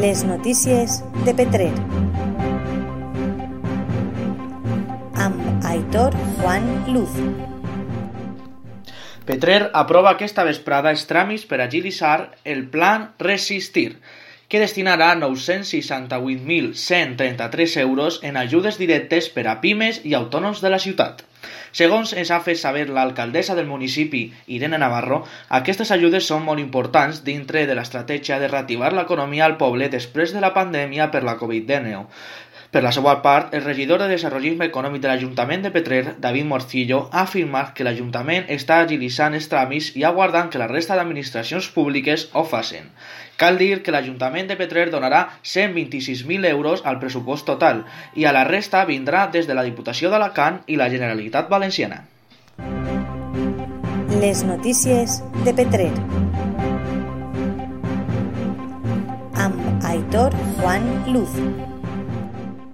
Les notícies de Petrer. Amb Aitor Juan Luz. Petrer aprova aquesta vesprada els tràmits per agilitzar el Plan Resistir, que destinarà 968.133 euros en ajudes directes per a pimes i autònoms de la ciutat. Segons ens ha fet saber l'alcaldessa del municipi, Irene Navarro, aquestes ajudes són molt importants dintre de l'estratègia de reactivar l'economia al poble després de la pandèmia per la Covid-19. Per la seva part, el regidor de Desenvolupisme Econòmic de l'Ajuntament de Petrer, David Morcillo, ha afirmat que l'Ajuntament està agilitzant els tràmits i aguardant que la resta d'administracions públiques ho facin. Cal dir que l'Ajuntament de Petrer donarà 126.000 euros al pressupost total i a la resta vindrà des de la Diputació d'Alacant i la Generalitat Valenciana. Les notícies de Petrer. Amb Aitor Juan Luz.